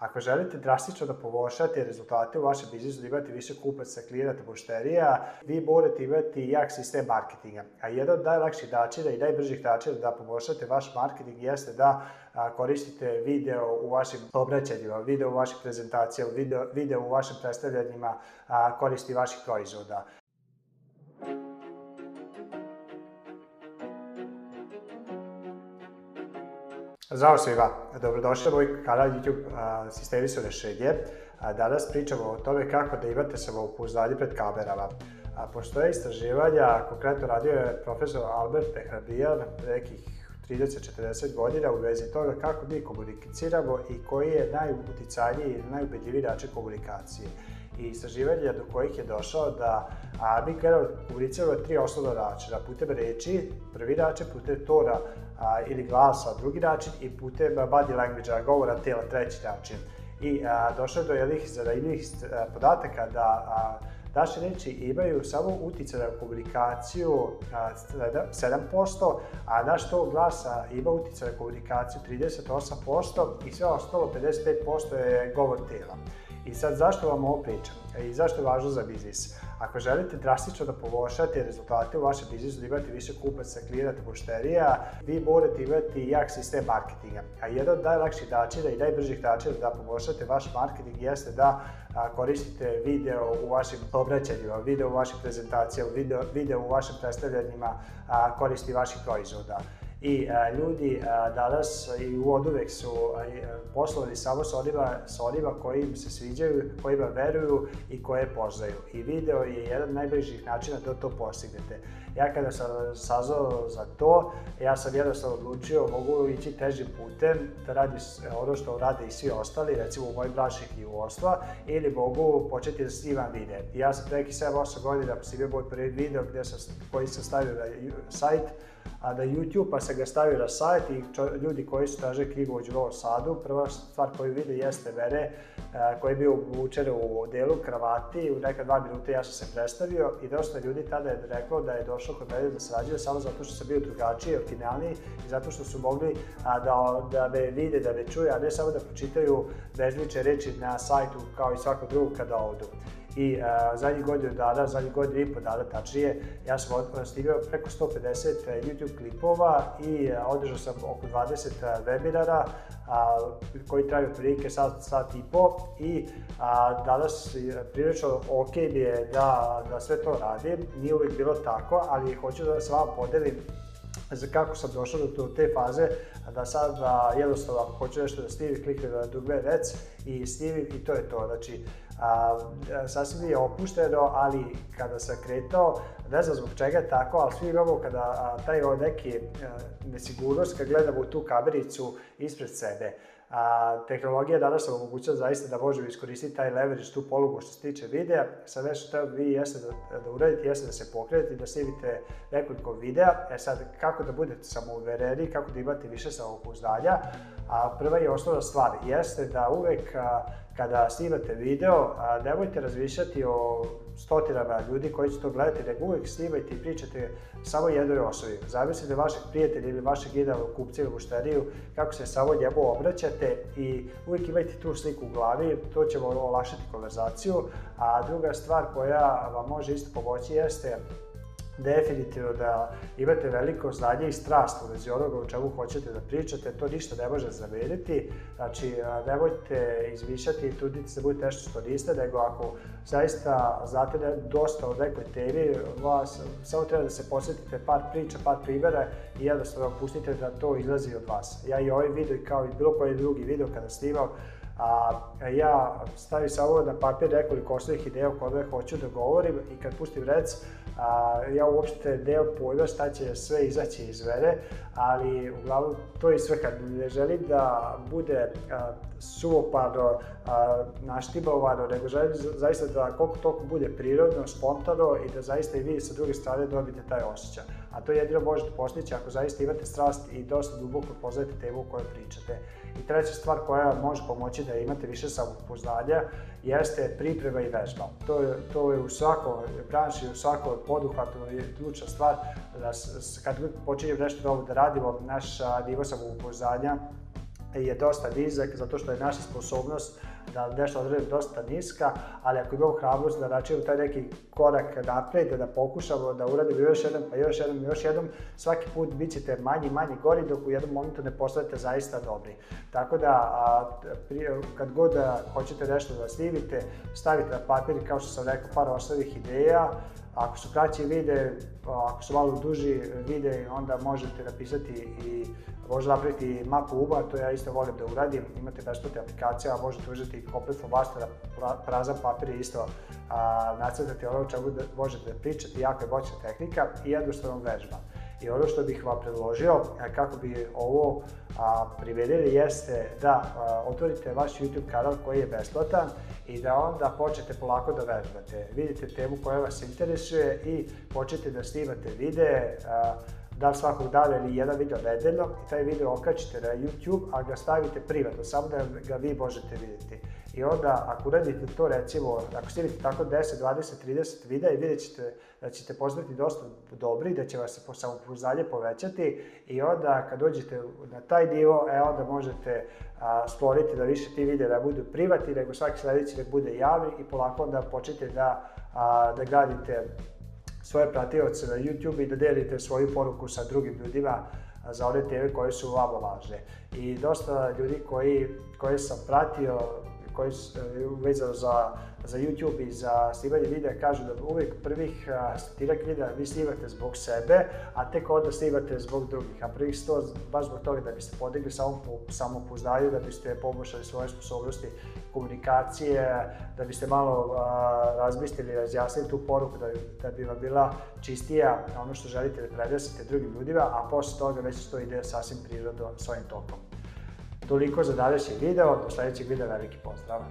Ako želite drastično da poboljšate rezultate u vašem biznisu, da imate više kupaca, klijenata, pošterija, vi morate imati jak sistem marketinga. A jedan od najlakših načina i najbržih načina da poboljšate vaš marketing jeste da koristite video u vašim obraćanjima, video u vašim prezentacijama, video, video u vašim predstavljanjima koristi vaših proizvoda. Zdravo svima, dobrodošli u moj kanal YouTube a, Sistemi su rešenje. danas pričamo o tome kako da imate samopouzdanje pred kamerama. A, postoje istraživanja, konkretno radio je profesor Albert Tehrabijan, nekih 30-40 godina u vezi toga kako mi komuniciramo i koji je najuticajniji i najubedljiviji način komunikacije i istraživanja do kojih je došao da Armin Carroll publicirao tri osnovna načina, putem reči, prvi način, putem tona a, ili glasa, drugi način i putem body language, govora tela, treći način. I a, došao je do jednih zanimljivih podataka da a, naše reči imaju samo uticaj na komunikaciju a, 7%, a naš to glasa ima uticaj na komunikaciju 38% i sve ostalo 55% je govor tela. I sad zašto vam ovo pričam e, i zašto je važno za biznis? Ako želite drastično da poboljšate rezultate u vašem biznisu, da imate više kupaca, klijenata, pošterija, vi morate imati jak sistem marketinga. A jedan od najlakših načina i najbržih načina da poboljšate vaš marketing jeste da koristite video u vašim obraćanjima, video u vašim prezentacijama, video, video u vašim predstavljanjima koristi vaših proizvoda. I a, ljudi a, danas i u oduvek su a, poslovali samo sa onima, sa onima koji im se sviđaju, kojima veruju i koje poznaju. I video je jedan od najbližih načina da to postignete. Ja kada sam saznao za to, ja sam jednostavno odlučio, mogu ići težim putem, da radi ono što rade i svi ostali, recimo u i u knjigovodstva, ili mogu početi da snimam vide. Ja sam neki 7-8 godina snimio moj prvi video gde sam, koji sam stavio na sajt, a na YouTube, pa sam ga stavio na sajt i čo, ljudi koji su traže knjigu u Novom Sadu, prva stvar koju vide jeste mene, a, koji je bio obučen u delu kravati, u neka dva minuta ja sam se predstavio i dosta ljudi tada je rekao da je došlo došao kod mene da sarađuje samo zato što sam bio drugačiji, originalniji i zato što su mogli a, da, da me vide, da me čuju, a ne samo da pročitaju bezlične reči na sajtu kao i svako drugo kada odu i a, e, zadnjih godinu dana, zadnjih godinu i po dana tačnije, ja sam snimio preko 150 e, YouTube klipova i e, održao sam oko 20 webinara a, koji traju prilike sat, sat i po i a, danas prilično ok mi je da, da sve to radim, nije uvijek bilo tako, ali hoću da s vama podelim za znači, kako sam došao do te faze da sad da jednostavno ako hoću nešto da stivim, kliknem da dugme rec i stivim i to je to. Znači, a, sasvim je opušteno, ali kada sam kretao, ne znam zbog čega je tako, ali svi imamo kada a, taj o neki a, nesigurnost, kad gledamo tu kamericu ispred sebe. A, tehnologija danas vam omogućava zaista da možemo iskoristiti taj leverage, tu polugu što se tiče videa. Sad nešto što vi jeste da, da uradite, jeste da se pokrenete i da snimite nekoliko videa. E sad, kako da budete samouvereni, kako da imate više samopouzdanja. A prva i osnovna stvar jeste da uvek a, kada snimate video, a nemojte razmišljati o stotinama ljudi koji će to gledati, nego uvek snimajte i pričate samo jednoj osobi. Zamislite vašeg prijatelja ili vašeg idealnog kupca ili mušteriju, kako se samo njemu obraćate i uvek imajte tu sliku u glavi, to će vam olakšati konverzaciju. A druga stvar koja vam može isto pomoći jeste definitivno da imate veliko znanje i strast u vezi onoga o čemu hoćete da pričate, to ništa ne može zameniti. Znači, nemojte izmišljati i truditi se da budete nešto što niste, nego ako zaista znate ne, da dosta o nekoj temi, vas, samo treba da se posjetite par priča, par primjera i jednostavno pustite da to izlazi od vas. Ja i ovaj video, kao i bilo koji drugi video kada snimam, A e, ja stavim samo na papir nekoliko osnovnih ideja o kojima hoću da govorim i kad pustim rec, a, ja uopšte nemam pojma šta će sve izaći iz mene, ali uglavnom to je sve kad ne želim da bude a, suvoparno, nego želim zaista da koliko toliko bude prirodno, spontano i da zaista i vi sa druge strane dobijete taj osjećaj. A to jedino možete postići ako zaista imate strast i dosta duboko poznajete temu o kojoj pričate. I treća stvar koja može pomoći da da imate više samopoznanja jeste priprema i vežba. To je, to je u svakoj branši, u svakoj poduhvatu ključna stvar. Da, kad počinjem nešto novo da radimo, naš nivo samopoznanja je dosta nizak zato što je naša sposobnost da nešto odredim dosta niska, ali ako imamo hrabrost da račimo taj neki korak napred, da pokušamo da uradimo još jedan, pa još jedan, još jedan, svaki put bit ćete manji manji gori dok u jednom momentu ne postavite zaista dobri. Tako da, a, prije, kad god da hoćete nešto da snimite, stavite na papir, kao što sam rekao, par osnovnih ideja, Ako su kraće vide, ako su malo duži vide, onda možete napisati i možda napraviti mapu uba, to ja isto volim da uradim. Imate besplatne aplikacije, a možete uzeti komplet flomastera, prazan papir i isto a, nacrtati ono čemu da možete da pričate, jako je moćna tehnika i jednostavno vežba. I ono što bih vam predložio e, kako bi ovo a, privedili jeste da otvorite vaš YouTube kanal koji je besplatan i da onda počnete polako da vežbate. Vidite temu koja vas interesuje i počnete da snimate videe, da li svakog dana ili jedan video nedeljno i taj video okačite na YouTube, a ga stavite privatno, samo da ga vi možete videti. I onda ako uradite to recimo, ako snimite tako 10, 20, 30 videa i vidjet ćete da ćete postati dosta dobri, da će vas se samopouzdanje povećati i onda kad dođete na taj nivo, e onda možete a, skloniti da više ti videa ne budu privati, nego svaki sledeći nek bude javni i polako onda počnete da, a, da gradite svoje pratioce na YouTube i da delite svoju poruku sa drugim ljudima za one teme koje su vama važne. I dosta ljudi koji, koje sam pratio, koji e, vezano za, za YouTube i za snimanje videa kažu da uvek prvih stotinak videa vi snimate zbog sebe, a tek onda snimate zbog drugih. A prvih sto baš zbog toga da biste podigli samo, samopouzdanje, da biste poboljšali svoje sposobnosti komunikacije, da biste malo a, razmislili, razjasnili tu poruku, da, da bi vam bila čistija ono što želite da prenesete drugim ljudima, a posle toga već to ide sasvim prirodno svojim tokom. Toliko za današnji video, do sledećeg videa veliki pozdrav!